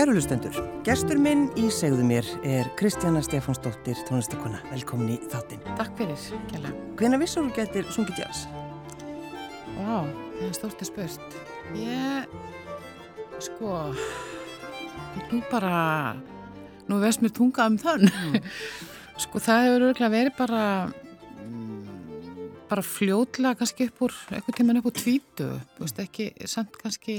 Kæru hlustendur, gestur minn í segðu mér er Kristjana Stefánsdóttir, tónlistakona. Velkomin í þáttinn. Takk fyrir, Kjella. Hvena vissur þú getur sungið jazz? Vá, það er stort að spurt. Ég, sko, nú bara, nú veist mér tunga um þann. Mm. sko, það hefur örgulega verið bara, mm, bara fljóðlega kannski upp úr, eitthvað tíman upp úr tvítu. Þú veist ekki, samt kannski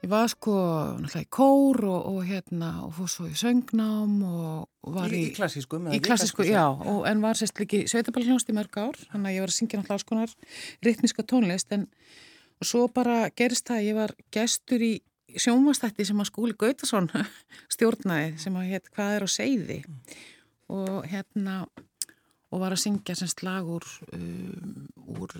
Ég var sko náttúrulega í kór og, og hérna og fór svo í söngnám og var í... Í klassísku? Í klassísku, já, og, en var sérst líki sveitaballhljónst í mörg ár, þannig að ég var að syngja náttúrulega áskonar ritmiska tónlist en og svo bara gerist það að ég var gestur í sjónvastætti sem að skúli Gautason stjórnaði sem að hétt Hvað er á segði mm. og hérna og var að syngja semst lag úr, um, úr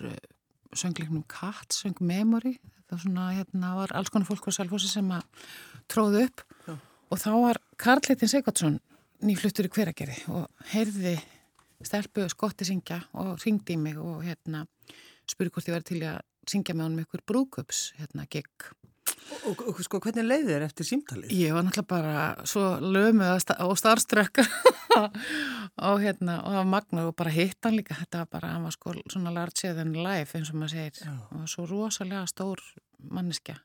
söngleiknum Katt, söng Memory. Það svona, hérna, var alls konar fólk á Salfossi sem að tróðu upp. Já. og þá var Karl-Heitin Sigvardsson nýfluttur í hveragerði og heyrði stelpu skotti syngja og ringdi í mig og hérna spurði hvort ég væri til að syngja með honum ykkur brúkups hérna gegg Og, og sko, hvernig leiði þér eftir símtalið? Ég var náttúrulega bara svo lömuð og starfströkk og hérna, og það var magna og bara hitt hann líka, þetta var bara, hann var sko svona larger than life eins og maður segir. Já. og svo rosalega stór manneskja.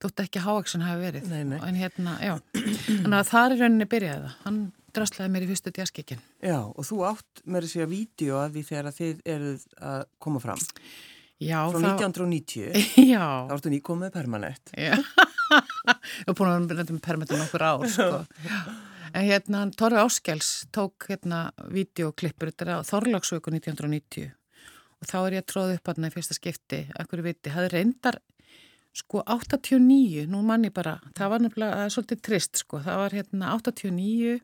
Þótt ekki Háaksson hafi verið. Nei, nei. en hérna, já. Þannig að það er rauninni byrjaði það, hann dröslaði mér í fyrstu djaskikinn Já, og þú átt með þessi að vídeo að því þegar þið eruð að koma fram Já, frá þá... 1990 Já. þá ertu nýkomið permanent. Ég hef búin að vera með permanent nokkur ár sko. en hérna Torri Áskels tók hérna videoklippur, þetta er á Þorlagsvöku 1990 og þá er ég að tróða upp það í fyrsta skipti, ekkur viti, það reyndar sko 89, nú manni bara það var nefnilega, það er svolítið trist sko, það var hérna 89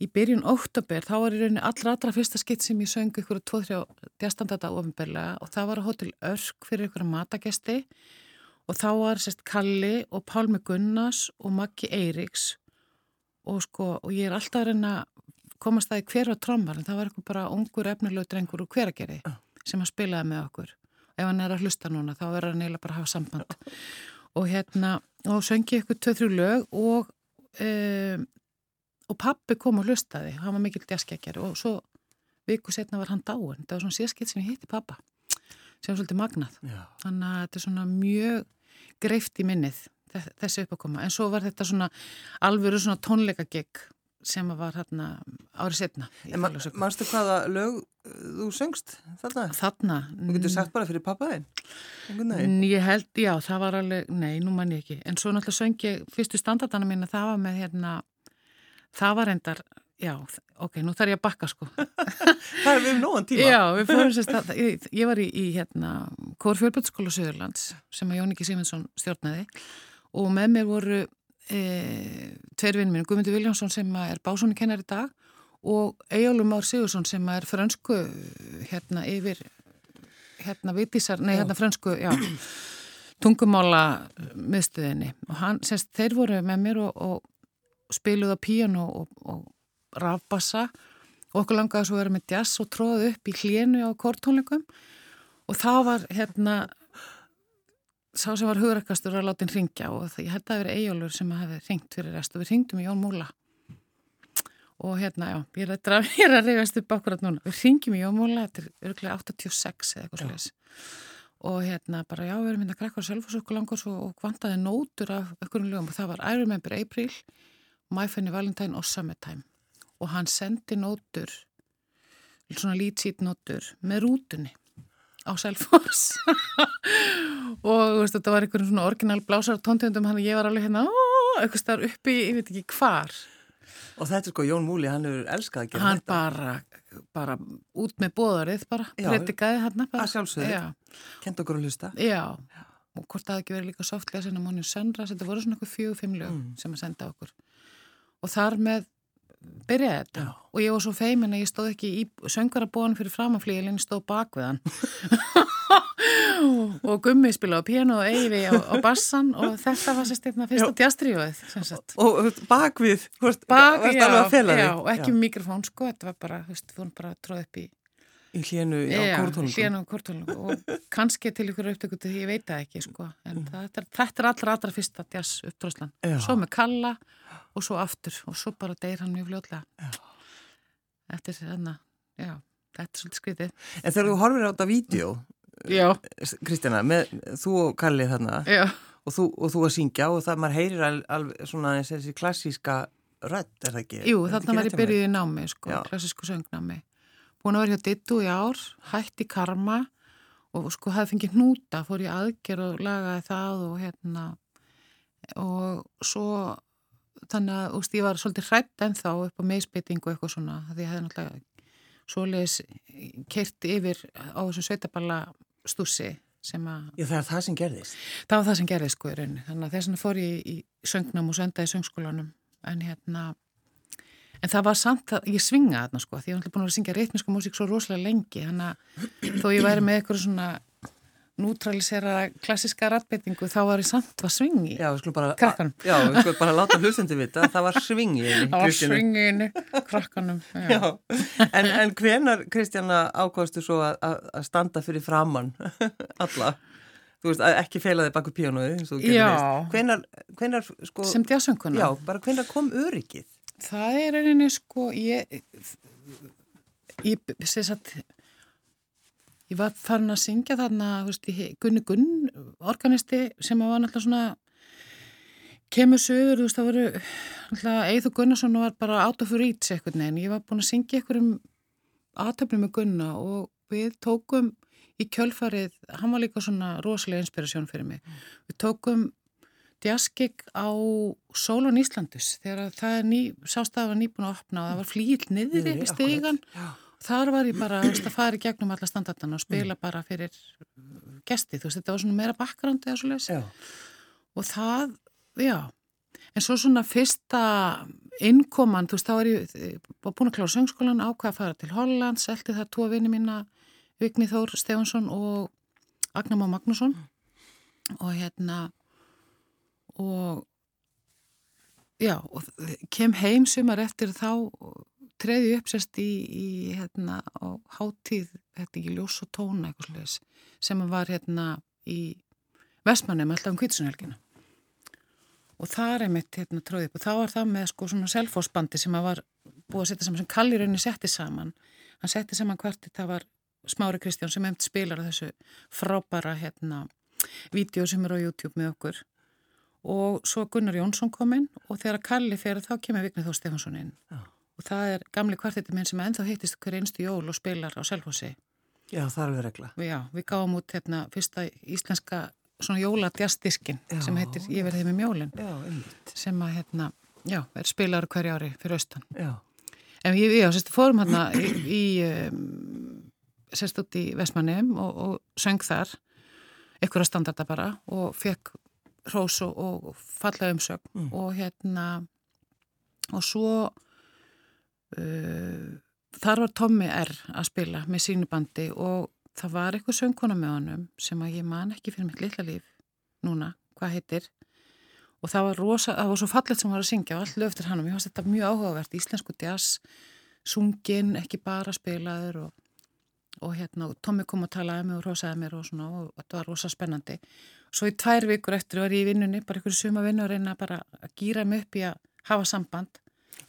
í byrjun óttabér, þá var í rauninni allra allra fyrsta skitt sem ég söng ykkur og tvo-þrjá djastandata ofinberlega og það var á hótel Örk fyrir ykkur matagesti og þá var sérst Kalli og Pálmi Gunnars og Maggi Eiriks og sko, og ég er alltaf að reyna komast það í hver var trommar en það var eitthvað bara ungur efnilegu drengur og hveragerði sem að spilaði með okkur. Ef hann er að hlusta núna þá verður hann eiginlega bara að hafa samband. Og hérna, og söngi ykkur töð-þrjú lög og um, og pappi kom og hlustaði, hann var mikill jazzkekkjar og svo viku setna var hann dáin, það var svona sérskilt sem ég hitti pappa sem var svolítið magnað. Já. þannig að þetta er svona mjög greift í minnið þessi uppakoma en svo var þetta svona alvöru svona tónleikagegg sem var hérna árið setna En mannstu hvaða lög uh, þú söngst þarna? Þarna? Þú getur sagt bara fyrir pappaðinn Ég held, já, það var alveg nei, nú mann ég ekki, en svo náttúrulega söng ég fyrstu standardana mín að það var með hérna það var endar, já, ok, nú þarf ég að bakka sko. það er við um nógan tíma. Já, við fórum sérst að, ég, ég var í, í hérna, Kór Fjölbjörnsskóla Söðurlands sem að Jóníki Simonsson stjórnaði og með mér voru e, tveir vinnir minn, Guðmundur Viljánsson sem er básónu kennar í dag og Ejólum Már Sigursson sem er fransku hérna yfir hérna vitísar, nei hérna fransku, já tungumála miðstöðinni og hann, semst, þeir voru með mér og, og spiluð á píano og, og rafbassa. Og okkur langaði svo að vera með jazz og tróði upp í hlénu á kortónleikum og það var hérna sá sem var hugrakastur að láta hinn ringja og ég held að það verið Eyjólfur sem hefði ringt fyrir rest og við ringdum í Jón Múla. Og hérna já, ég er að, ég er að reyðast upp akkurat núna, við ringjum í Jón Múla þetta er örglega 86 eða eitthvað slúðis og hérna bara já, við erum hérna að krakka sjálf og svo okkur langar svo og vantaði nótur af einhverjum lögum. Og það var I Remember April My Funny Valentine og Summertime. Og hann sendi nótur svona lítið nótur með rútunni á Selfors og veist, þetta var einhvern svona orginal blásar tóntegundum hann og ég var alveg hérna eitthvað starf uppi, ég veit ekki hvar. Og þetta er sko Jón Múli, hann hefur elskað að gera hann þetta. hann bara, bara út með bóðarið bara, predikaði hann að sjálfsögðu, kent okkur að hlusta. Já, og hvort það ekki verið líka softlega sem að Mónin Söndra, þetta voru svona eitthvað fjög, fimm lög mm. sem að senda okkur og þar með byrjaði þetta. Já. og ég var svo feimin að ég stóð ekki í söngarabóðan fyrir framaflíðilinn stóð bak við hann. Og gummi spila á piano og eifi á, á bassan og þetta var sérst einna fyrsta tjastriðjóðið og bak við bak, já, já, og ekki já. mikrofón sko, þetta var bara, þú veist, þú var bara tróð upp í Í hlénu á kórtónungum. Já, hlénu á kórtónungum og kannski til ykkur upptökutu því ég veit það ekki sko. En mm. þetta, þetta er allra allra fyrsta jazz uppdröðslan. Svo með Kalla og svo aftur og svo bara deyr hann mjög fljóðlega. Þetta er þarna, já, þetta er svolítið skritið. En þegar þú horfir á þetta vídeo, Kristjana, með þú og Kalli þarna og þú, og þú að syngja og það maður heyrir alveg svona þessi klassíska rödd, er það ekki? Jú, þarna var ég byrjuð í námi, sko, klassísku söngnámi búin að vera hjá Dittu í ár, hætti karma og sko hafði fengið hnúta, fór ég aðgerð og lagaði það og hérna og svo þannig að úst, ég var svolítið hrætt ennþá upp á meðspeitingu eitthvað svona því ég hefði náttúrulega svoleiðis kert yfir á þessu sveitaballa stúsi sem að... Já það er það sem gerðist. Það var það sem gerðist sko í rauninni þannig að þess vegna fór ég í söngnum og söndaði söngskólanum en hérna En það var samt að ég svinga þarna sko því ég var búin að syngja reytmiska músík svo rosalega lengi þannig að þó ég væri með eitthvað svona nútralisera klassiska ratbeitingu þá var ég samt að svingi Já, við skulum bara, já, við skulum bara láta hlustundi vita að það var svingi Það var svingi inn krakkanum já. Já. En, en hvenar Kristjana ákvæmstu svo að, að standa fyrir framann alla? Þú veist, ekki feilaði baku píónuði hvenar, hvenar sko Sem djásönguna Já, bara hvenar kom öryggið? Það er reyninni sko, ég, ég, sagt, ég var farin að syngja þarna, veist, Gunni Gunn, organisti sem var náttúrulega svona, kemur sögur, þú veist, það voru, náttúrulega, Eithur Gunnarsson var bara out of reach eitthvað neina, ég var búin að syngja einhverjum aðtöfnum með Gunna og við tókum í kjölfarið, hann var líka svona rosalega inspirasjón fyrir mig, við tókum jazzgig á Solon Íslandus þegar það er ný, sástað var nýbúin að opna og það var flíl niður í stegan þar var ég bara að fara í gegnum alla standardan og spila mm. bara fyrir gesti, þú veist, þetta var svona meira bakgrandi eða svo leiðs og það, já en svo svona fyrsta innkoman, þú veist, þá er ég búin að klára söngskólan, ákveða að fara til Holland selti það tvo vini mína Vigni Þór Stefansson og Agnam á Magnusson mm. og hérna og já, og kem heim sumar eftir þá treði uppsest í, í hérna á háttíð, þetta ekki ljós og tóna eitthvað sluðis, sem var hérna í Vestmannum alltaf um kvitsunhelgina og það er mitt hérna tróðið upp og þá var það með sko svona selfósbandi sem að var búið að setja saman sem Kalli rauninni setti saman. Hann setti saman hvert það var Smári Kristján sem hefði spilar þessu frábæra hérna vídeo sem er á YouTube með okkur og svo Gunnar Jónsson kom inn og þegar Kalli fer þá kemur Vignir Þó Stefansson inn. Já. og það er gamli kvartetti minn sem ennþá hittist hver einstu jól og spilar á Selfossi. Já, það er við regla. Já, við gáum út hérna fyrsta íslenska svona jóladjastiskin sem heitir Ég verði með mjólin já, sem að hérna, já, er spilar hverja ári fyrir austan. Já. En við, já, sérstu, fórum hérna í, í um, sérstu út í Vestmannum og, og söng þar ykkur að standarda bara og fekk hrós og, og falla umsögn. Mm. og hérna og svo uh, þar var Tommi R að spila með sínu bandi og það var eitthvað söngkona með honum sem að ég man ekki fyrir mitt litla líf núna, hvað heitir. Og það var rosa, það var svo fallet sem var að syngja og allt löftir hann og mér fannst þetta mjög áhugavert íslensku jazz, sungin ekki bara spilaður og, og hérna, Tommi kom og talaði með og rosaði mér og svona og þetta var rosa spennandi Svo í tvær vikur eftir var ég í vinnunni, bara einhverju suma vinnu að reyna bara að gýra mig upp í að hafa samband.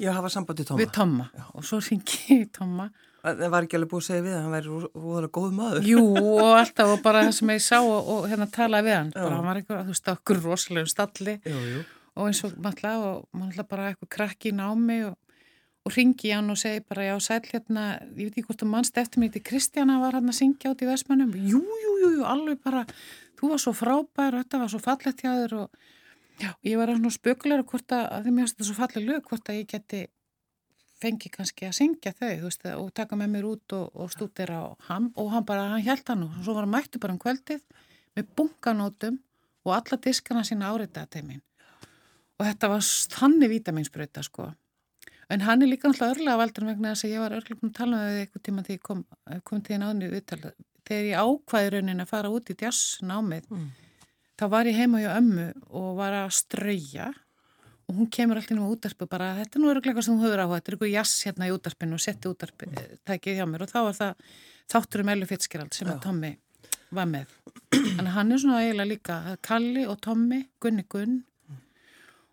Já, hafa samband í Tóma. Við Tóma og svo ringi ég í Tóma. Það var ekki alveg búið að segja við að hann væri úðalega góð maður. Jú og alltaf og bara það sem ég sá og, og hérna talaði við hann. Já. Bara hann var einhver, þú veist, okkur rosalegum stalli jú, jú. og eins og maður og maður bara eitthvað krakki í námi og, og ringi hann og segi bara já sæl hérna, ég veit ekki hvort að mannst eftir mig til Kristjana var hann að syngja át í Vesmanum. Jú, jú, jú, alveg bara þú var svo frábær þetta var svo fallet hjá þér og já, ég var svona spökulegur hvort að, að því mér finnst þetta svo fallet lög hvort að ég geti fengi kannski að syngja þau veist, og taka með mér út og, og stúdera á hann og hann bara, hann held hann og svo var hann mættu bara um kvöldið með bunkanótum og alla diskana sína áreitaða teimin og þetta var þannig vítaminsbröta sko en hann er líka náttúrulega örlega valdur vegna þess að ég var örlega búin að tala með þau eitthvað tíma þegar ég kom, kom til þín áðinu viðtalað þegar ég ákvaði raunin að fara út í jazznámið mm. þá var ég heima hjá ömmu og var að strauja og hún kemur alltaf inn á útarpu bara þetta er nú örugleika sem þú höfður á þetta er eitthvað jazz hérna í útarpinu og setti útarpu tækið hjá mér. Og þá var það þáttur um Ellu Fitzgerald sem Já. að Tommy var með. Þannig hann er svona eiginlega líka Kalli og Tommy, Gunni Gunn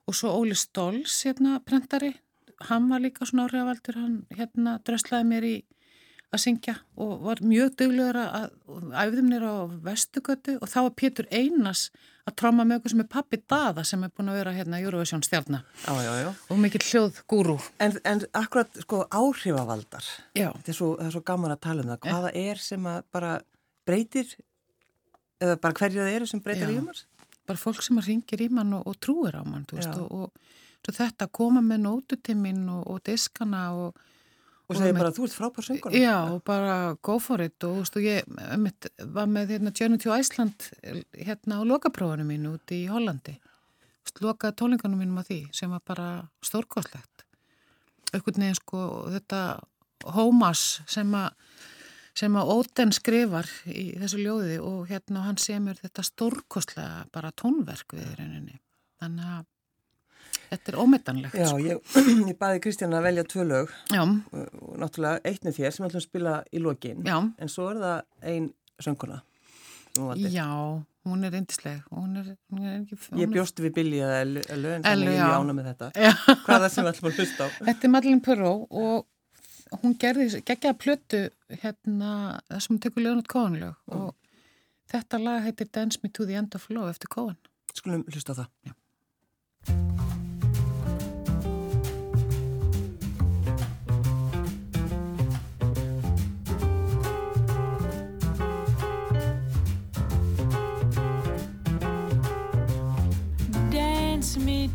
og svo Óli Stolz hérna prentari, hann var líka svona áriðavaldur, hann hérna dröslaði mér í að syngja og var mjög duglegur að æfðum nýra á vestugötu og þá var Pétur Einas að tráma með okkur sem er pappi Dada sem er búin að vera hérna Eurovision stjárna og mikill hljóð gúrú. En, en akkurat sko áhrifavaldar, þetta er svo, það er svo gaman að tala um það, hvaða er sem að bara breytir, eða bara hverju það eru sem breytir Já. í umars? Bara fólk sem að ringir í mann og, og trúir á mann, veist, og, og þetta koma með nótutiminn og, og diskana og Og segir bara að þú ert frábær söngur. Já, og bara go for it og þú veist, ég mitt, var með hérna, Journey to Iceland hérna á lokaprófunum mínu út í Hollandi. Loka tólingunum mínum á því sem var bara stórkoslegt. Ökkurt neginn sko þetta Hómas sem að sem að Óten skrifar í þessu ljóði og hérna hann semur þetta stórkostlega bara tónverk við rauninni. Þannig að Þetta er ómetanlegt. Já, sko. ég, ég baði Kristján að velja tvö lög Já. og náttúrulega eitt með þér sem ætlum að spila í lokin, Já. en svo er það einn sönguna. Já, hún er reyndisleg. Ég bjósti við Billy eða Ellu, en þannig ég ána með þetta. Já. Hvað er það sem við ætlum að hlusta á? Þetta er Madeleine Perró og hún gerði geggjað plötu hérna, það sem hún tekur lögnut kóanlög mm. og þetta lag heitir Dance Me to the End of Love eftir kóan. Skulum hlusta á það. Já.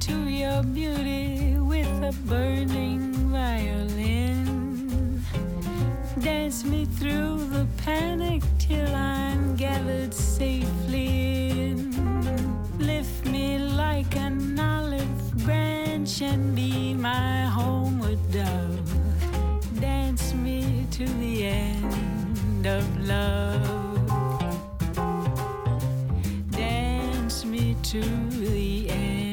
To your beauty with a burning violin. Dance me through the panic till I'm gathered safely in. Lift me like an olive branch and be my homeward dove. Dance me to the end of love. Dance me to the end.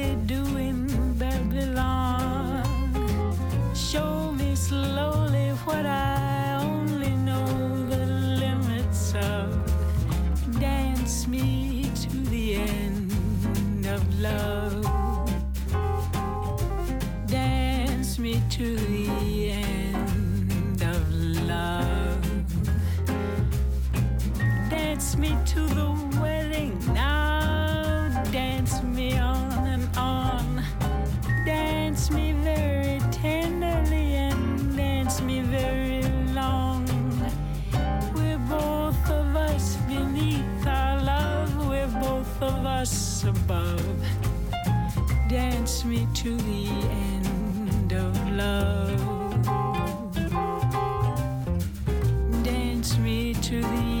to the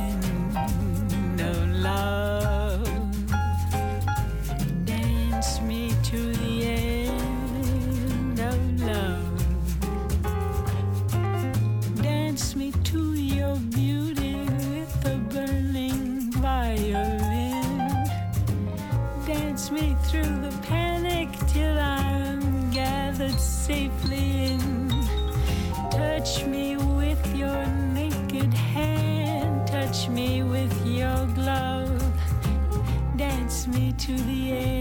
guides me through the panic till I'm gathered safely in. Touch me with your naked hand, touch me with your glove, dance me to the end.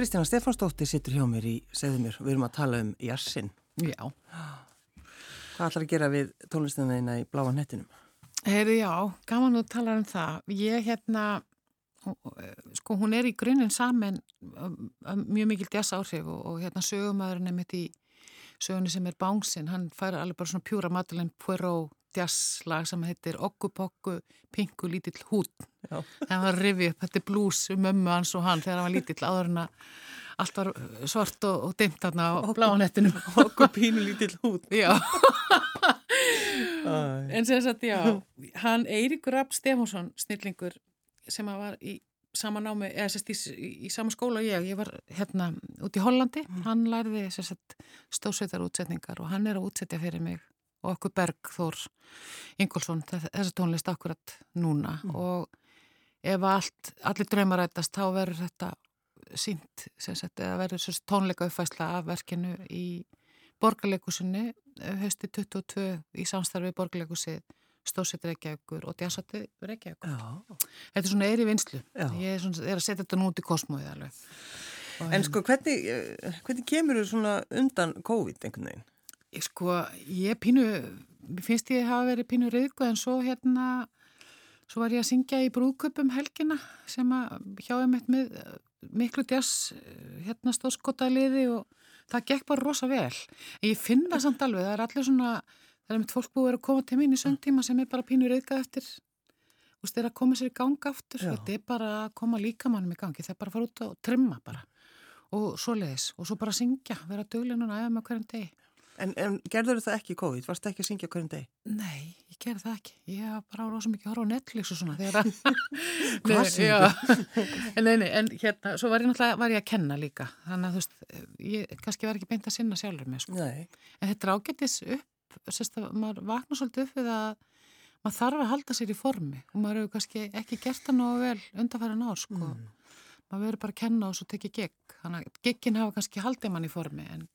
Kristjana Stefánsdóttir sittur hjá mér í segðu mér, við erum að tala um jassin. Já. Hvað ætlar að gera við tónlistina þína í bláa nettinum? Herri, já, gaman að tala um það. Ég hérna, sko hún er í grunninn saman mjög mikil jazz áhrif og, og hérna sögumæðurinn er mitt í sögunni sem er Bánsinn, hann fær alveg bara svona pjúra matalinn Poirot jazzlag sem heitir Okku Pokku Pingu Lítill Hút það var rivið upp, þetta er blues um mömmu hans og hann þegar hann var lítill áður en að allt var svart og, og dimt þarna á bláanettinum. Okku Pínu Lítill Hút en sem sagt já hann Eiríkur Rapp Stefánsson snillingur sem var í sama námi, eða sérst í, í, sama skóla og ég, ég var hérna út í Hollandi, mm. hann læriði sérst stóðsveitar útsetningar og hann er að útsetja fyrir mig og okkur Bergþór Ingolson þessa tónlist akkurat núna mm. og ef allt, allir draumar rætast þá verður þetta sínt, eða verður tónleika uppfæsla af verkinu í borgarleikusinni hösti 22 í samstarfi borgarleikusið stóðsett Reykjavíkur og djásatti Reykjavíkur þetta er svona er í vinslu Já. ég er, svona, er að setja þetta nút í kosmóið alveg En sko hvernig, eh, hvernig kemur þú svona undan COVID einhvern veginn? Ég sko, ég pínu, finnst ég hafa verið pínu reyðgu en svo hérna, svo var ég að syngja í brúðköpum helgina sem að hjáði mitt með miklu djass hérna stóðskotaliði og það gekk bara rosa vel. Ég finn það samt alveg, það er allir svona, það er mitt fólk búið að koma til mín í söngtíma sem er bara pínu reyðgað eftir, þú veist, það er að koma sér í ganga aftur, Já. þetta er bara að koma líkamannum í gangi, það er bara að fara út og trimma bara og svo leiðis og svo bara syngja, vera döglinn og næða með hverjum degi. En, en gerður það ekki COVID? Varst það ekki að syngja hverjum deg? Nei, ég gerði það ekki. Ég var bara rosa mikið að horfa á Netflix og svona þegar að... Hvað syngur? Nei, nei, en hérna, svo var ég náttúrulega, var ég að kenna líka. Þannig að þú veist, ég kannski var ekki beint að sinna sjálfur með, sko. Nei. En þetta ágættis upp, sérst að maður vaknar svolítið upp við að maður þarf að halda sér í formi og maður hefur kannski ekki gert það nógu vel undanfæra nár, sko. Mm. Maður verður bara að kenna og svo tekið gegg. Þannig að geggin hafa kannski haldið mann í formi en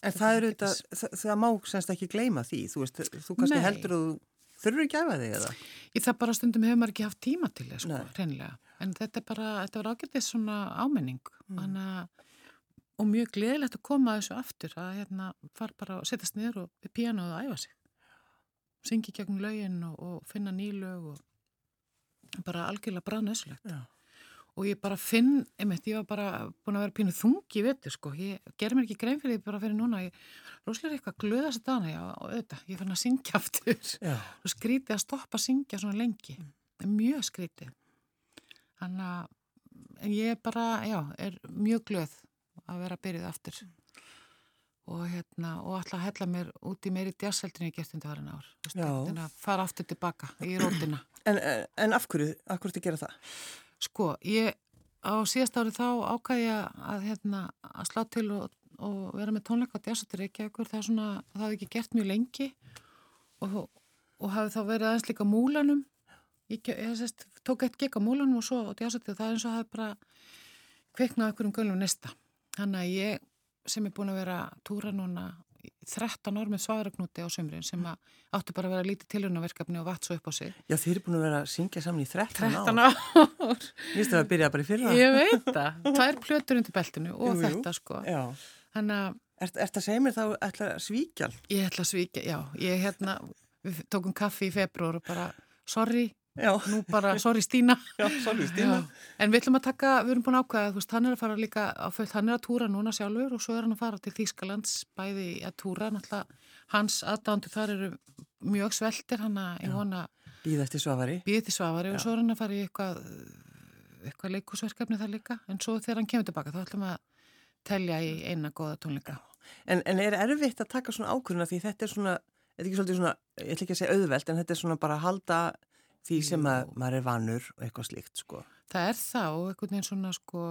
En það er auðvitað, það, það má semst ekki gleyma því, þú veist, þú kannski Nei. heldur að þú þurfur ekki að þig eða? Í það bara stundum hefur maður ekki haft tíma til það, sko, reynilega. En þetta er bara, þetta var ágætið svona ámenning, mm. að, og mjög gleðilegt að koma að þessu aftur, að hérna fara bara að setjast niður og við pianoðu að æfa sig. Syngi gegn lögin og, og finna nýlög og bara algjörlega bræðnöðslegt. Já og ég bara finn, einmitt, ég var bara búin að vera pínu þungi vettur sko, ég ger mér ekki grein fyrir því bara fyrir núna, ég rúslega eitthvað glöðast að dana, já, og auðvitað, ég fann að syngja aftur. Og skríti að stoppa að syngja svona lengi, er mjög skríti þannig að ég bara, já, er mjög glöð að vera að byrjuð aftur. Og hérna, og alltaf hella mér út í meiri djasseldinu ég gert undir varan ár, þannig að fara aftur tilbaka í rótina. En, en af hverju, af hverju? Sko, ég á síðast árið þá ákæði ég að, hérna, að slá til og, og vera með tónleika á djássatir ekki ekkur, það, svona, það hafði ekki gert mjög lengi og, og hafði þá verið aðeins líka múlanum, ég, ég sest, tók eitt gekk á múlanum og svo á djássatir það er eins og hafði bara kveiknað ekkur um gölum nesta. Þannig að ég sem er búin að vera túra núna 13 ár með svaragnúti á sömurinn sem áttu bara að vera lítið tilhörnaverkefni og vatt svo upp á sig. Já, þeir eru búin að vera að syngja saman í 13, 13 ár. ár. Ég veist að það byrjaði bara í fyrra. Ég veit það. Er plötur undir beltinu og jú, þetta sko. Já. Þannig að... Er þetta segja mér þá ætla að svíkja? Ég ætla að svíkja, já. Ég hérna, við tókum kaffi í februar og bara, sorry, Já. Nú bara, sorry Stína. Já, sorry Stína. Já. En við ætlum að taka, við erum búin að ákvæða, þú veist, hann er að fara líka á fullt, hann er að túra núna sjálfur og svo er hann að fara til Þýskalands bæði að túra, náttúrulega hans aðdándu þar eru mjög sveltir, hann að, ég vona... Býð eftir svavari. Býð eftir svavari og svo er hann að fara í eitthvað, eitthvað leikusverkefni þar líka, en svo þegar hann kemur tilbaka þá ætlum að telja í eina goða tónleika. En, en er erfitt að taka svona ákvöruna því þetta er svona, þetta er ekki svolítið svona, ég ætla ekki að segja auðvelt, en þetta er svona bara að halda því sem að maður er vanur og eitthvað slíkt sko. Það er þá, einhvern veginn svona sko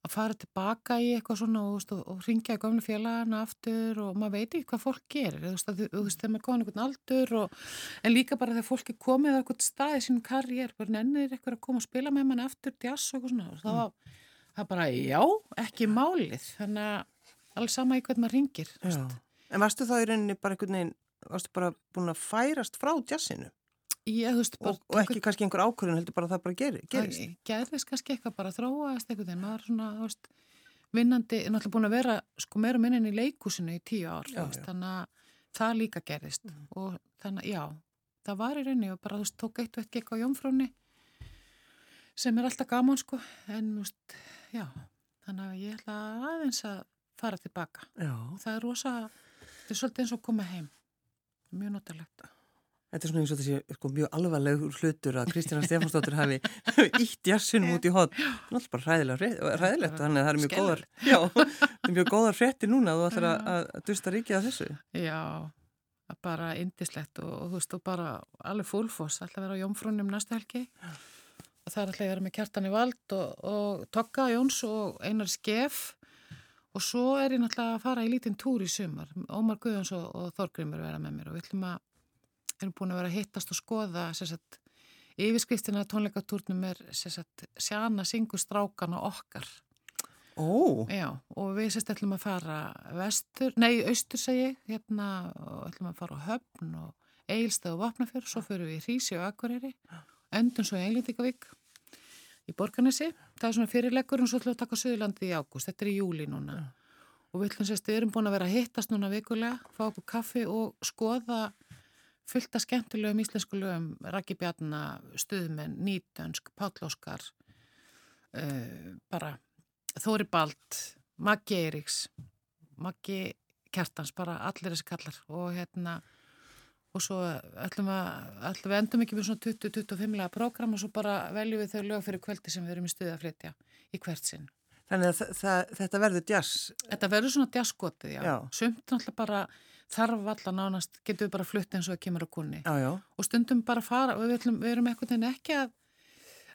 að fara tilbaka í eitthvað svona og, og, og ringja í gamlu félagana aftur og maður veit ekki hvað fólk gerir. Þú veist, þegar maður er komin einhvern aldur og, en líka bara þegar fólk er komið á einhvern stað í sínum karriér, bara nennir eitthvað að koma að spila með mann aftur, jazz og eitthvað svona. Og það var það bara, já, ekki málið. Þannig að alls sama í hvern maður ringir En varstu þá í rauninni bara einhvern veginn, varstu bara búin að færast frá jazzinu? Ég, veist, og, og ekki kannski einhver ákvörðun heldur bara að það bara gerir, gerist. það gerist kannski eitthvað bara þróaðist eitthvað en maður svona veist, vinnandi, er náttúrulega búin að vera sko meira minnin í leikúsinu í tíu ár já, veist, já. þannig að það líka gerist mm. og þannig að já það var í rauninni og bara þú veist tók eitt og eitt gekk á jómfróni sem er alltaf gaman sko. En já þannig að ég ætla aðeins að fara tilbaka. Já. það er rosa þetta er svolítið eins og að koma heim. Mjög notalegt Þetta er svona eins og þessi sko, mjög alvarleg hlutur að Kristina Stefansdóttir hafi ítt jassunum út í hot. Það er alltaf bara ræðilegt, þannig að það er mjög góðar, já, er mjög góðar frétti núna að þú ætlar að, að dusta ríkið af þessu. Já, bara indislegt og, og þú veist, þú bara alveg fólfoss, alltaf vera á Jómfrúnum næsta helgi og það er alltaf að vera með kjartan í vald og, og Tokka Jóns og Einar Skef og svo er ég náttúrulega að fara í lítinn túr í sumar. Ómar Guðjóns og, og Þorgrymur vera með mér og við ætlum að erum búin að vera að hittast og skoða sagt, yfirskriftina tónleikatúrnum er sagt, sjana syngur strákana okkar oh. Já, og við sérst ætlum að fara vestur, nei, austur segi hérna, og ætlum að fara á höfn og eilstað og vapnafjörð svo fyrir við í Hrísi og Akureyri endun svo í Englindíkavík í Borganesi, það er svona fyrirleggur og svo ætlum við að taka Suðurlandi í ágúst, þetta er í júli núna ja. og við ætlum sérst, við erum búin að vera að hittast núna vikulega, fá okkur kaffi og skoða fullt af skemmtilegum íslensku lögum, Raki Bjarnar, Stuðmenn, Nýtönsk, Páll Óskar, uh, bara Þóri Bald, Maggi Eiríks, Maggi Kjartans, bara allir þessi kallar og hérna og svo ætlum við, ætlum við endum ekki með svona 20-25 lega program og svo bara veljum við þau lög fyrir kvöldi sem við erum í stuði að flytja í hvert sinn. Þannig að þetta verður jazz? Þetta verður svona jazzskotið, já. já. Sumt náttúrulega bara þarf allar nánast, getur við bara flutt eins og það kemur á kunni já, já. og stundum bara fara og við, ætlum, við erum einhvern veginn ekki að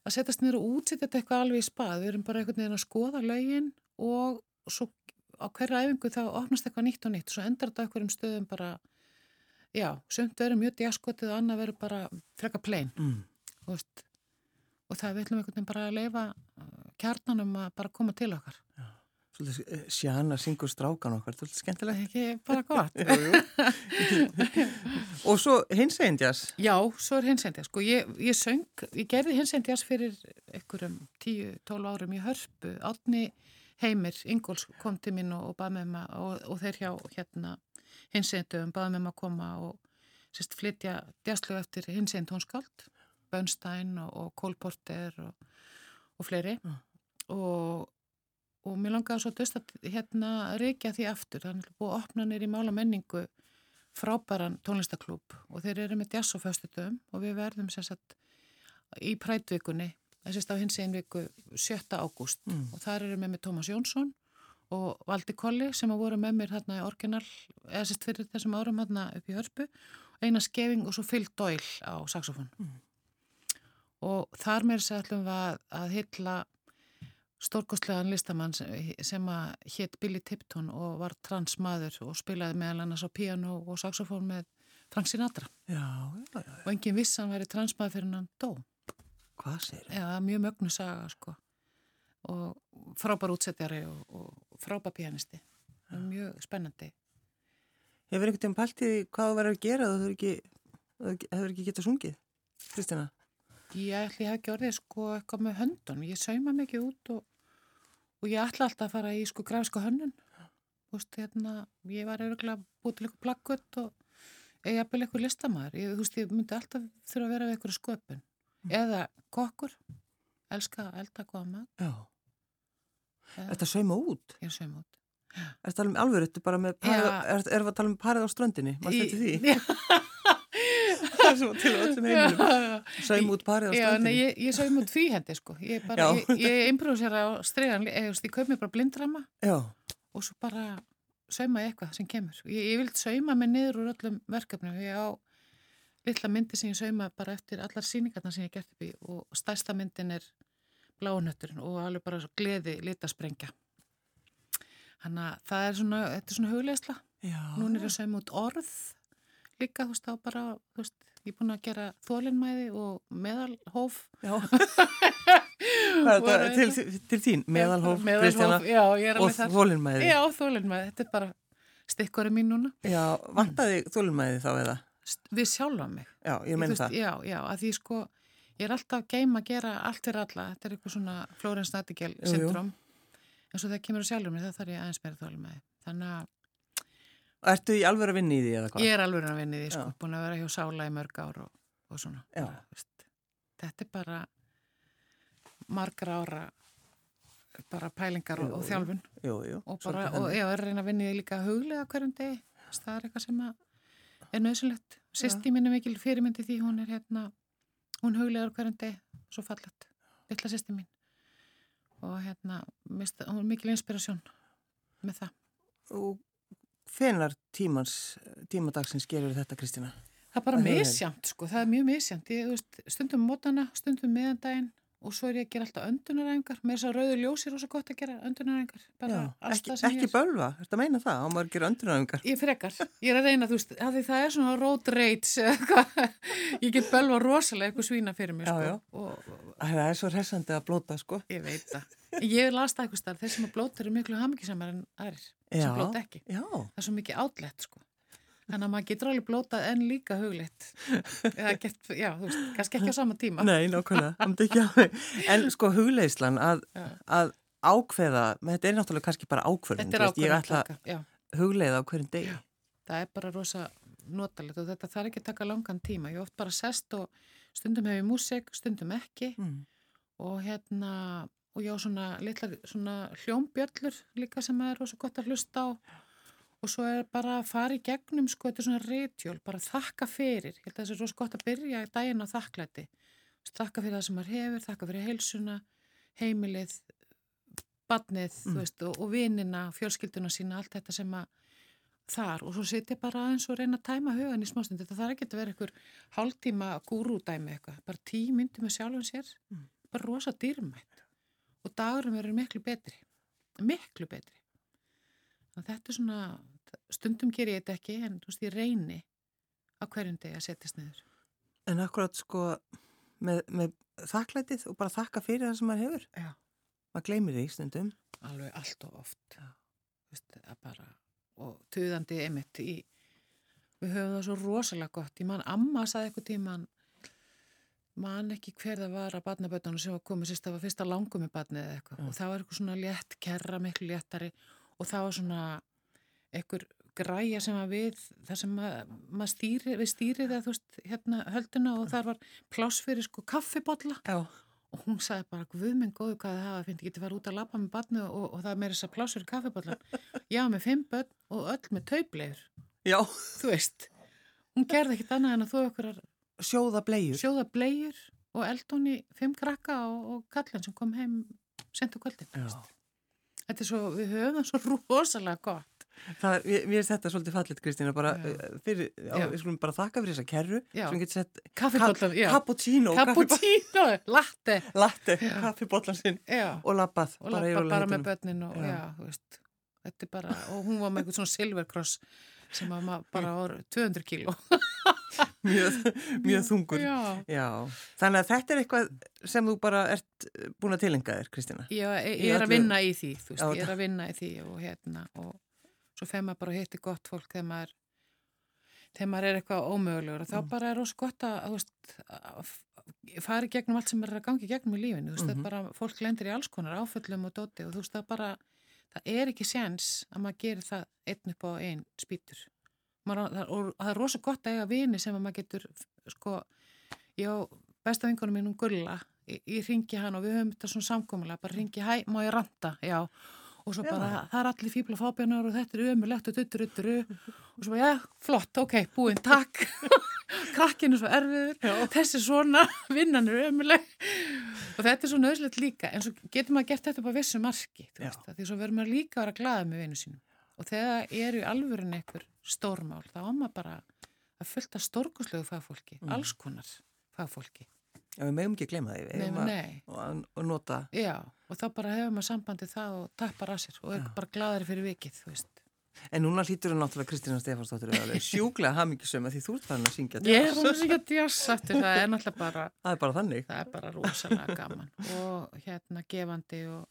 að setjast niður og útsýta þetta eitthvað alveg í spað. Við erum bara einhvern veginn að skoða lögin og svo á hverja æfingu þá opnast eitthvað nýtt og nýtt. Svo endar þetta okkur um stöðum bara já, sumt verður mjög diaskotið og annað verður bara freka plein mm. og, það við ætlum einhvern veginn bara að leifa uh, kjarnanum að bara koma til okkar. Já sjana syngur strákan okkar, þetta er skemmtilegt. Ekki bara gott. og svo hinsendjas? Já, svo er hinsendjas. Sko, ég, ég söng, ég gerði hinsendjas fyrir einhverjum 10-12 árum í hörpu. Átni Heimir, Ingóls kom til mín og, og bað með maður og, og þeir hjá hérna hinsendum bað með maður að koma og sérst flytja djaslu eftir hinsend tónskald, Bönstein og, og Kólporter og fleiri mm. og og mér langaði svo döst að hérna reykja því aftur, þannig að búið að opna nýri mála menningu frábæran tónlistaklúb og þeir eru með jazz og föstutöfum og við verðum sérsagt í prætvikunni, þessist á hins einn viku 7. ágúst mm. og þar eru með með Tómas Jónsson og Valdi Kolli sem að voru með mér hérna í orginal, eða sérst fyrir þessum árum hérna upp í hörpu, eina skefing og svo Phil Doyle á saxofón mm. og þar að ætlum við að, að hylla stórkostlegan listamann sem að hétt Billy Tipton og var transmaður og spilaði meðal annars á piano og saxofón með Frank Sinatra. Já, já, já, og engin viss hann væri transmaður fyrir hann dó. Hvað sér? Já, mjög mögnu saga sko. Og frábær útsettjari og, og frábær pianisti. Mjög spennandi. Hefur einhvern veginn pæltið hvað þú verður að gera þú hefur ekki, ekki getað sungið Kristina? Ég ætli að ekki orðið sko eitthvað með höndun ég sauma mikið út og og ég ætla alltaf að fara í sko grafska hönnun. Veist, hérna ég var öruglega búið til eitthvað plakkut og ég hafði eitthvað listamæður ég, veist, ég myndi alltaf þurfa að vera við eitthvað sköpun. Mm. eða kokkur. Elska að elda góða Já. Er þetta sauma út? Ég er sauma út. Er þetta alveg alveg, er þetta bara með parið, er, er þetta að tala um parið á þetta því? Já til öllum heimilum Saum út parið á strandinu Já, ég, ég saum út fríhendi sko Ég, ég, ég improvisera á stregan ég, ég kaup mér bara blindrama Já. og svo bara sauma ég eitthvað sem kemur Ég vil sauma mig niður úr öllum verkefnum ég á litla myndi sem ég sauma bara eftir allar síningarna sem ég gert upp í og stærsta myndin er bláunötturinn og alveg bara svo gleði litasprengja. Þannig að það er svona, þetta er svona hugleisla. Já. Nún er ég að segja út orð líka, þú veist, þá bara, þú veist, ég er búin að gera þólinnmæði og meðalhóf. Já. Þetta til, til þín? Meðalhóf, Kristjana ég og þólinnmæði. Já, þólinnmæði, þetta er bara stikkori mín núna. Já, vantaði þólinnmæði þá eða? Við sjálfa mig. Já, ég veist, það. Já, já, að því sko, ég er alltaf geim að gera allt fyrir alla. Þetta er eitthvað svona Flórens jú. syndrom. En svo þegar kemur að sjálfur mér, þá þarf ég aðeins meira þólinnmæði. Þannig að Og Ertu í alveg að vinna í því eða hvað? Ég er alveg að vinni því, sko, Já. búin að vera hjá Sála í mörg ár og, og svona. Já. Veist, þetta er bara margra ára bara pælingar og, Jú, og jú. þjálfun Jú, jú. og bara, og ég er að reyna að vinni því líka huglega hverjum degi. Það er eitthvað sem er nöðsulegt. Sýsti mín er mikil fyrirmyndi því hún er hérna, hún huglegar hverjum degi, svo fallet, litla sýsti mín. Og hérna, mist, hún er mikil inspirasjón með það. Og hvenar tímadagsins gerur þetta, Kristína? Það er bara misjamt sko, það er mjög veist, stundum mótana, stundum meðandaginn og svo er ég að gera alltaf öndunaræfingar. Með þess að rauðu ljósi er ósa gott að gera Já, alls ekki, ekki ég er. bölva, ertu að meina það? Á maður að gera öndrunæfingar. Ég frekar, ég er að reyna, þú veist, að það er svona road rage. Ég get bölva rosalega eitthvað svína fyrir mig Já, sko. já. Og, og Það er svo hressandi að blóta, sko. ég veit það. Ég las það eitthvað starf, þeir sem að blóta eru miklu hamingisamar en aðrir Já. sem blóta ekki. Já, Það er svo mikið átlegt sko. Þannig að maður getur alveg blótað en líka huglitt. Eða gett, já, þú veist, kannski ekki á sama tíma. nei, að En sko hugleislan að, að ákveða, þetta er náttúrulega kannski bara ákveðin. Þetta er ákveðin Ég ætla að hugleiða á hverjum degi. Það er bara rosa notalegt og þetta þarf ekki að taka langan tíma. Ég oft bara sest og stundum hef ég músik, stundum ekki Mm. og hérna, og ég á svona litlar svona hljómbjöllur líka sem er rosa gott að hlusta á og svo er bara að fara í gegnum sko, þetta er svona rítjól, bara þakka fyrir. Ég held að það er rosa gott að byrja í daginn á þakklæti. Þakka fyrir það sem maður hefur, þakka fyrir heilsuna, heimilið, badnið, Mm. veist, og, og vinina, fjölskylduna sína, allt þetta sem að þar og svo setja bara aðeins og reyna að tæma hugan í smástund. Þetta þarf ekki að vera einhver hálftíma gúrúdæmi eitthvað, bara tí myndi með sjálfum sér, Mm. bara rosa dýrmætt og dagurum verður miklu betri, miklu betri. Að þetta er svona, stundum ger ég þetta ekki en þú veist ég reyni á hverjum degi að setjast niður. En akkurat sko með, með þakklætið og bara þakka fyrir það sem maður hefur. Já. Maður gleymir því stundum. alveg allt og oft veist, bara, og tuðandi einmitt í við höfum það svo rosalega gott ég man, amma saði eitthvað tíman man ekki hver það var að barnabötunum sem var komið sérst, það var fyrsta langum með barnið eða eitthvað. Já. og það var eitthvað svona létt kerra, miklu léttari. Og það var svona eitthvað græja sem var við það sem að, maður stýri, við stýrið eða þú veist, hérna hölduna og þar var pláss fyrir sko kaffibotla Já. og hún sagði bara, guð minn góðu hvað það hafa finnst, ég geti farið út að lappa með barni og, og það er meira þess að plásur í kaffibotlan já, með fimm börn og öll með tauplegur Já, þú veist, hún gerði ekkit annað en að þú okkur að sjóða bleiur. sjóða blegjur og eldóni fimm krakka og, og kallin sem kom heim sent á kvöldin þetta er svo, við höfum það svo rosalega gott Það mér er þetta svolítið fallit, Kristína, bara eh, fyrir, Já. við skulum bara þakka fyrir þessa kerru, Já. sem getur sett cappuccino, cappuccino, latte latte, kaffibotlan sinn og lappað. og bara rólegheitunum. bara með börnin og Já. já, veist bara, og hún var með eitthvað svona silverkross sem maður bara var 200 kíló Mjög, mjög þungur. já, Já, þannig að þetta er eitthvað sem þú bara ert búin að tilenga þér, Kristína. ég, ég, ég er að vinna í því þú veist, Já, ég er að vinna í því og hérna og svo fer maður bara að hitti gott fólk þegar maður þegar maður er eitthvað ómögulegur og þá Mm. bara er ós gott að, veist, að fara í gegnum allt sem er að gangi í gegnum í lífinu, þú veist, það Mhm. er bara fólk lendir í alls konar áföllum og dóti og þú veist, það bara það er ekki séns að maður gerir það einn upp á einn spýtur maður, og það er rosa gott að eiga vini sem að maður getur sko, ég á besta vinkonum mínum Gulla ég, ég ringi hann og við höfum þetta svona samkomulega bara ringi, hæ, má ég ranta, já. Og svo Já. bara, það er allir fíbla fábjánar og þetta er ömulegt og duttur, duttur og svo bara, já, flott, ok, búinn, takk. Krakkinu svo erfiður. Já. þessi svona, vinnan er ömuleg og þetta er svo nöðslegt líka en svo getur maður gert þetta á vissu Já. veist, því svo verður maður líka að vera glaða með vinnu sínum og þegar eru í alvörun einhver stórmál, þá á maður bara að fullta stórkuslegu fagfólki, Mm. alls konar fagfólki Já, við meðum ekki gleyma því. Við eigum að- og nota. Já, og þá bara hefur maður sambandi það og tappar að sér og er bara gladari fyrir vikið, þú veist. En núna hlýtur þú náttúrulega Kristína Stefansdóttir sjúklega hamingisum að því þú ert farin að syngja Ég er jazz. hún sem ekki jazz aftur, það er náttúrulega bara, Það er bara þannig. það er bara rosalega gaman og hérna gefandi og,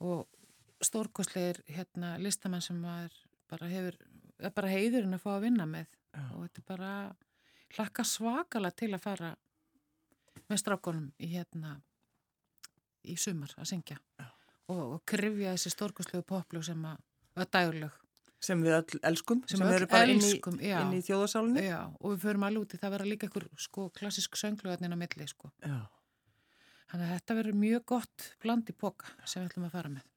og stórkostleir hérna listamenn sem bara hefur, er bara heiðurinn að fá að vinna með og þetta er bara hlakka svakalega til að fara með strákonum í hérna í sumar að syngja og, og krifja þessi stórkostlegu poplug sem að, að dagleg Sem við öll elskum. Sem Sem, við eru bara elskum, inn í, já. inn í þjóðasálunni. Já, og við förum alveg út í það vera líka einhver sko klassisk söngluðarnin á milli sko. Já. Þannig að þetta verður mjög gott bland í póka sem við ætlum að fara með.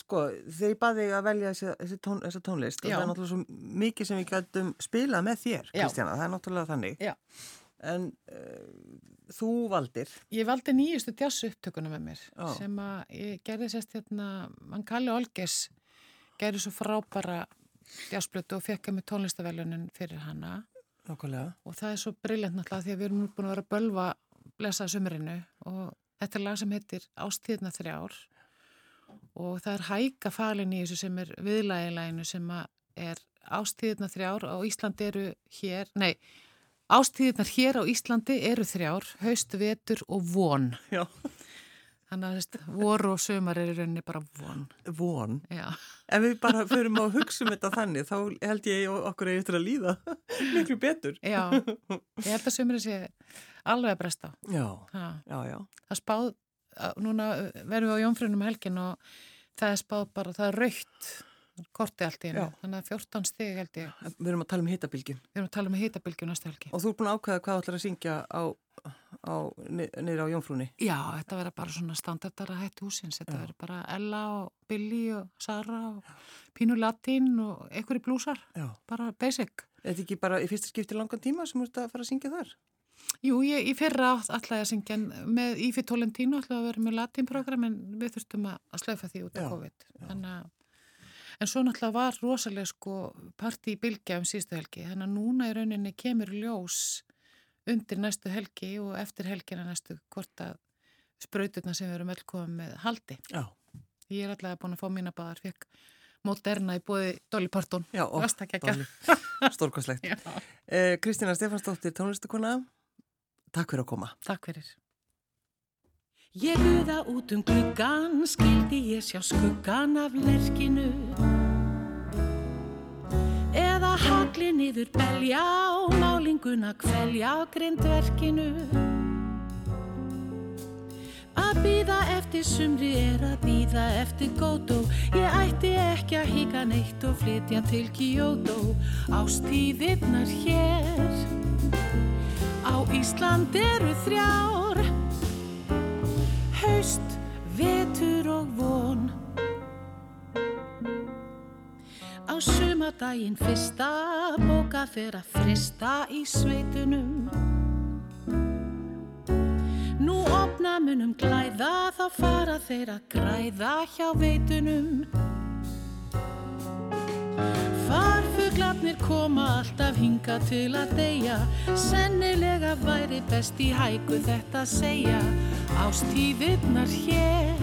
Sko, þegar ég baði að velja þessi, tón, þessa tónlist og það er náttúrulega svo mikið sem við gætum spilað með þér. Kristjana, það er náttúrulega þannig. Já. En uh, þú valdir, Ég valdi nýjustu jazz upptökuna með mér Já. sem að ég gerði sérst hérna, mann Kalli Olges gerði svo frábara jazzblötu og fekk að með tónlistaveljunin fyrir hana nákvæmlega, og það er svo briljant náttúrulega því að við erum nú búin að vera að bölva blessa sumrinu og þetta er lag sem heitir Ástíðna þrjár og það er hæka falin í þessu sem er viðlægileginu sem að er Ástíðna þrjár á Íslandi eru hér, nei Ástíðnar hér á Íslandi eru þrjár, haust, vetur og von. já, Þannig að þess, voru og sömar er í rauninni bara von. von. Já, Ef við bara förum að hugsa um þetta þannig, þá held ég okkur eigi eftir að líða miklu betur. já, ég held að sömur sé alveg að bresta á. Já, Ha. já, já. það spáð, að- núna verðum við á Jónfrunum helgin og það er spáð bara, það er raukt korti allt í hennu, þannig að 14 stig held ég, Við erum að tala um hittabilgjum við erum að tala um hitabilgju næstu helgi. og þú er búin að ákveða hvað þú ætlar að syngja á, á, niður á Jónfrúni. Já, þetta verður bara svona standardara hætti húsins, þetta verður bara Ella og Billy og Sara og Pínu Latín og einhverju blúsar, Já. bara basic. Er þetta ekki bara í fyrsta skipti langan tíma sem þú ert að fara að syngja þar? Jú, ég, í fyrra átt alltaf að syngja með Ífi Tolentino alltaf að vera með latínprogram en við þurftum að slaufa því út af Já, COVID. Þannig að En svo náttúrulega var rosalega sko partí í bylgja um síðustu helgi, þannig að núna í rauninni kemur ljós undir næstu helgi og eftir helgina næstu hvort að sprauturna sem við erum öll komið með haldi. Já. Ég er alltaf búin að fá mína báðar, fekk Moderna í bóði Dolly Parton. Já. Stórkostlegt. Já. Eh, Kristina Stefansdóttir, tónlistakona, takk fyrir að koma. Takk fyrir. Ég buða út um gluggan, skildi ég sjá skuggan af lerkinu. Eða hagli niður belja og málinguna kvelja á grindverkinu. Að býða eftir sumri er að býða eftir gótó Ég ætti ekki að híka neitt og flytja til Kyoto. Ástíðirnar hér Á Ísland eru þrjár. Haust, vetur og von. Á sumadaginn fyrsta bóka fer að frista í sveitunum. Nú opna munum glæða þá fara þeir að græða hjá veitunum Farfuglarnir koma alltaf hinga til að deyja. Sennilega væri best í hæku þetta að segja. Ástíðirnar hér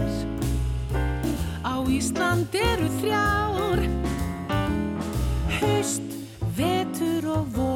Á Ísland eru þrjár. Haust, vetur og von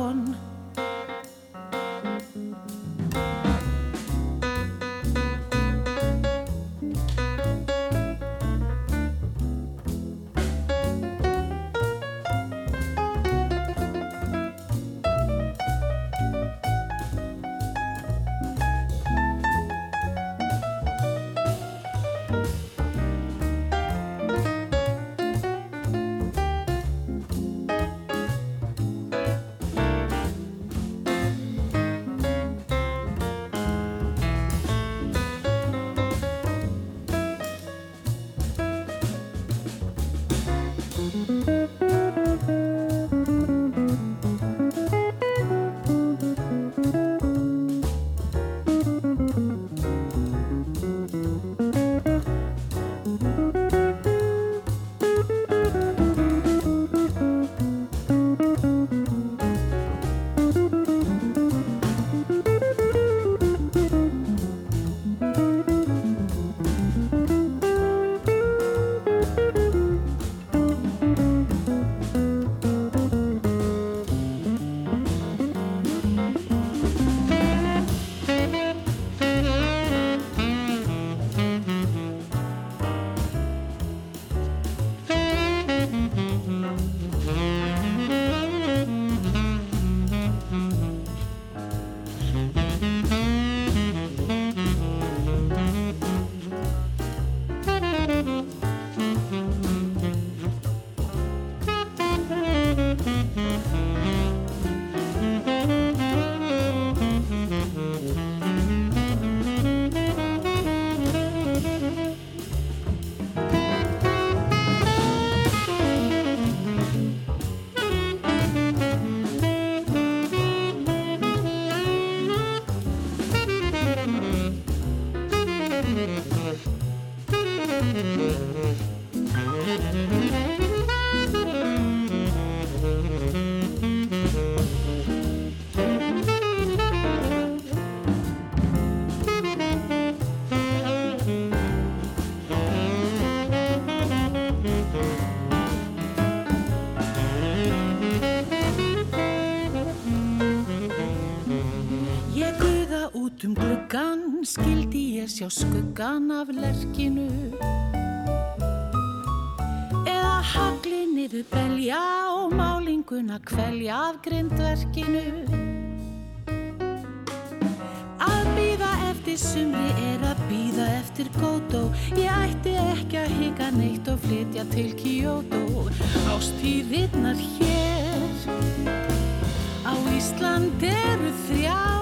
sjá skuggan af lerkinu. Eða hagli niður belja og málinguna kvelja af grindverkinu. Að býða eftir sumri er að býða eftir gótó Ég ætti ekki að hika neitt og flytja til Kyoto. Ástíðirnar hér Á Ísland eru Haust